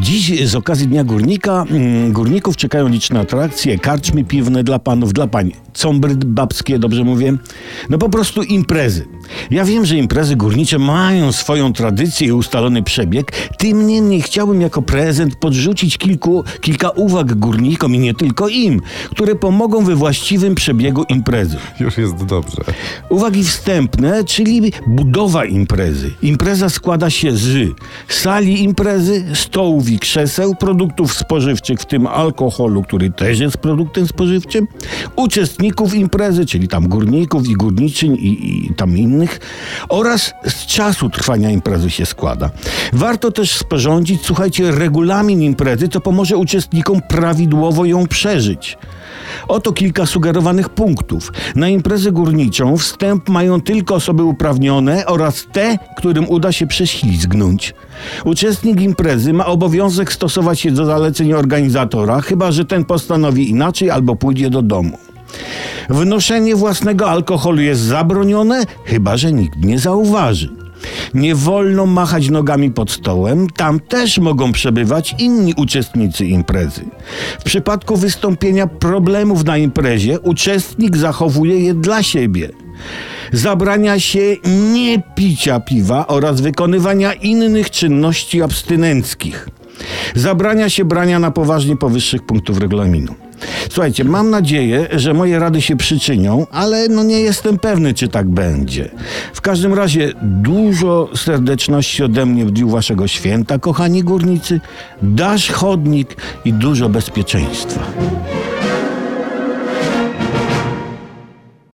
Dziś z okazji Dnia Górnika mm, górników czekają liczne atrakcje, karczmy piwne dla panów, dla pań, combry babskie, dobrze mówię? No po prostu imprezy. Ja wiem, że imprezy górnicze mają swoją tradycję i ustalony przebieg, tym niemniej chciałbym jako prezent podrzucić kilku, kilka uwag górnikom i nie tylko im, które pomogą we właściwym przebiegu imprezy. Już jest dobrze. Uwagi wstępne, czyli budowa imprezy. Impreza składa się z sali imprezy, stołów i krzeseł, produktów spożywczych, w tym alkoholu, który też jest produktem spożywczym, uczestników imprezy, czyli tam górników i górniczyń i, i tam innych, oraz z czasu trwania imprezy się składa. Warto też sporządzić, słuchajcie, regulamin imprezy, co pomoże uczestnikom prawidłowo ją przeżyć. Oto kilka sugerowanych punktów. Na imprezę górniczą wstęp mają tylko osoby uprawnione oraz te, którym uda się prześlizgnąć. Uczestnik imprezy ma obowiązek stosować się do zaleceń organizatora, chyba że ten postanowi inaczej albo pójdzie do domu. Wnoszenie własnego alkoholu jest zabronione, chyba że nikt nie zauważy. Nie wolno machać nogami pod stołem, tam też mogą przebywać inni uczestnicy imprezy. W przypadku wystąpienia problemów na imprezie, uczestnik zachowuje je dla siebie. Zabrania się nie picia piwa oraz wykonywania innych czynności abstynenckich. Zabrania się brania na poważnie powyższych punktów regulaminu. Słuchajcie, mam nadzieję, że moje rady się przyczynią, ale no nie jestem pewny, czy tak będzie. W każdym razie dużo serdeczności ode mnie w dniu waszego święta, kochani górnicy, dasz chodnik i dużo bezpieczeństwa.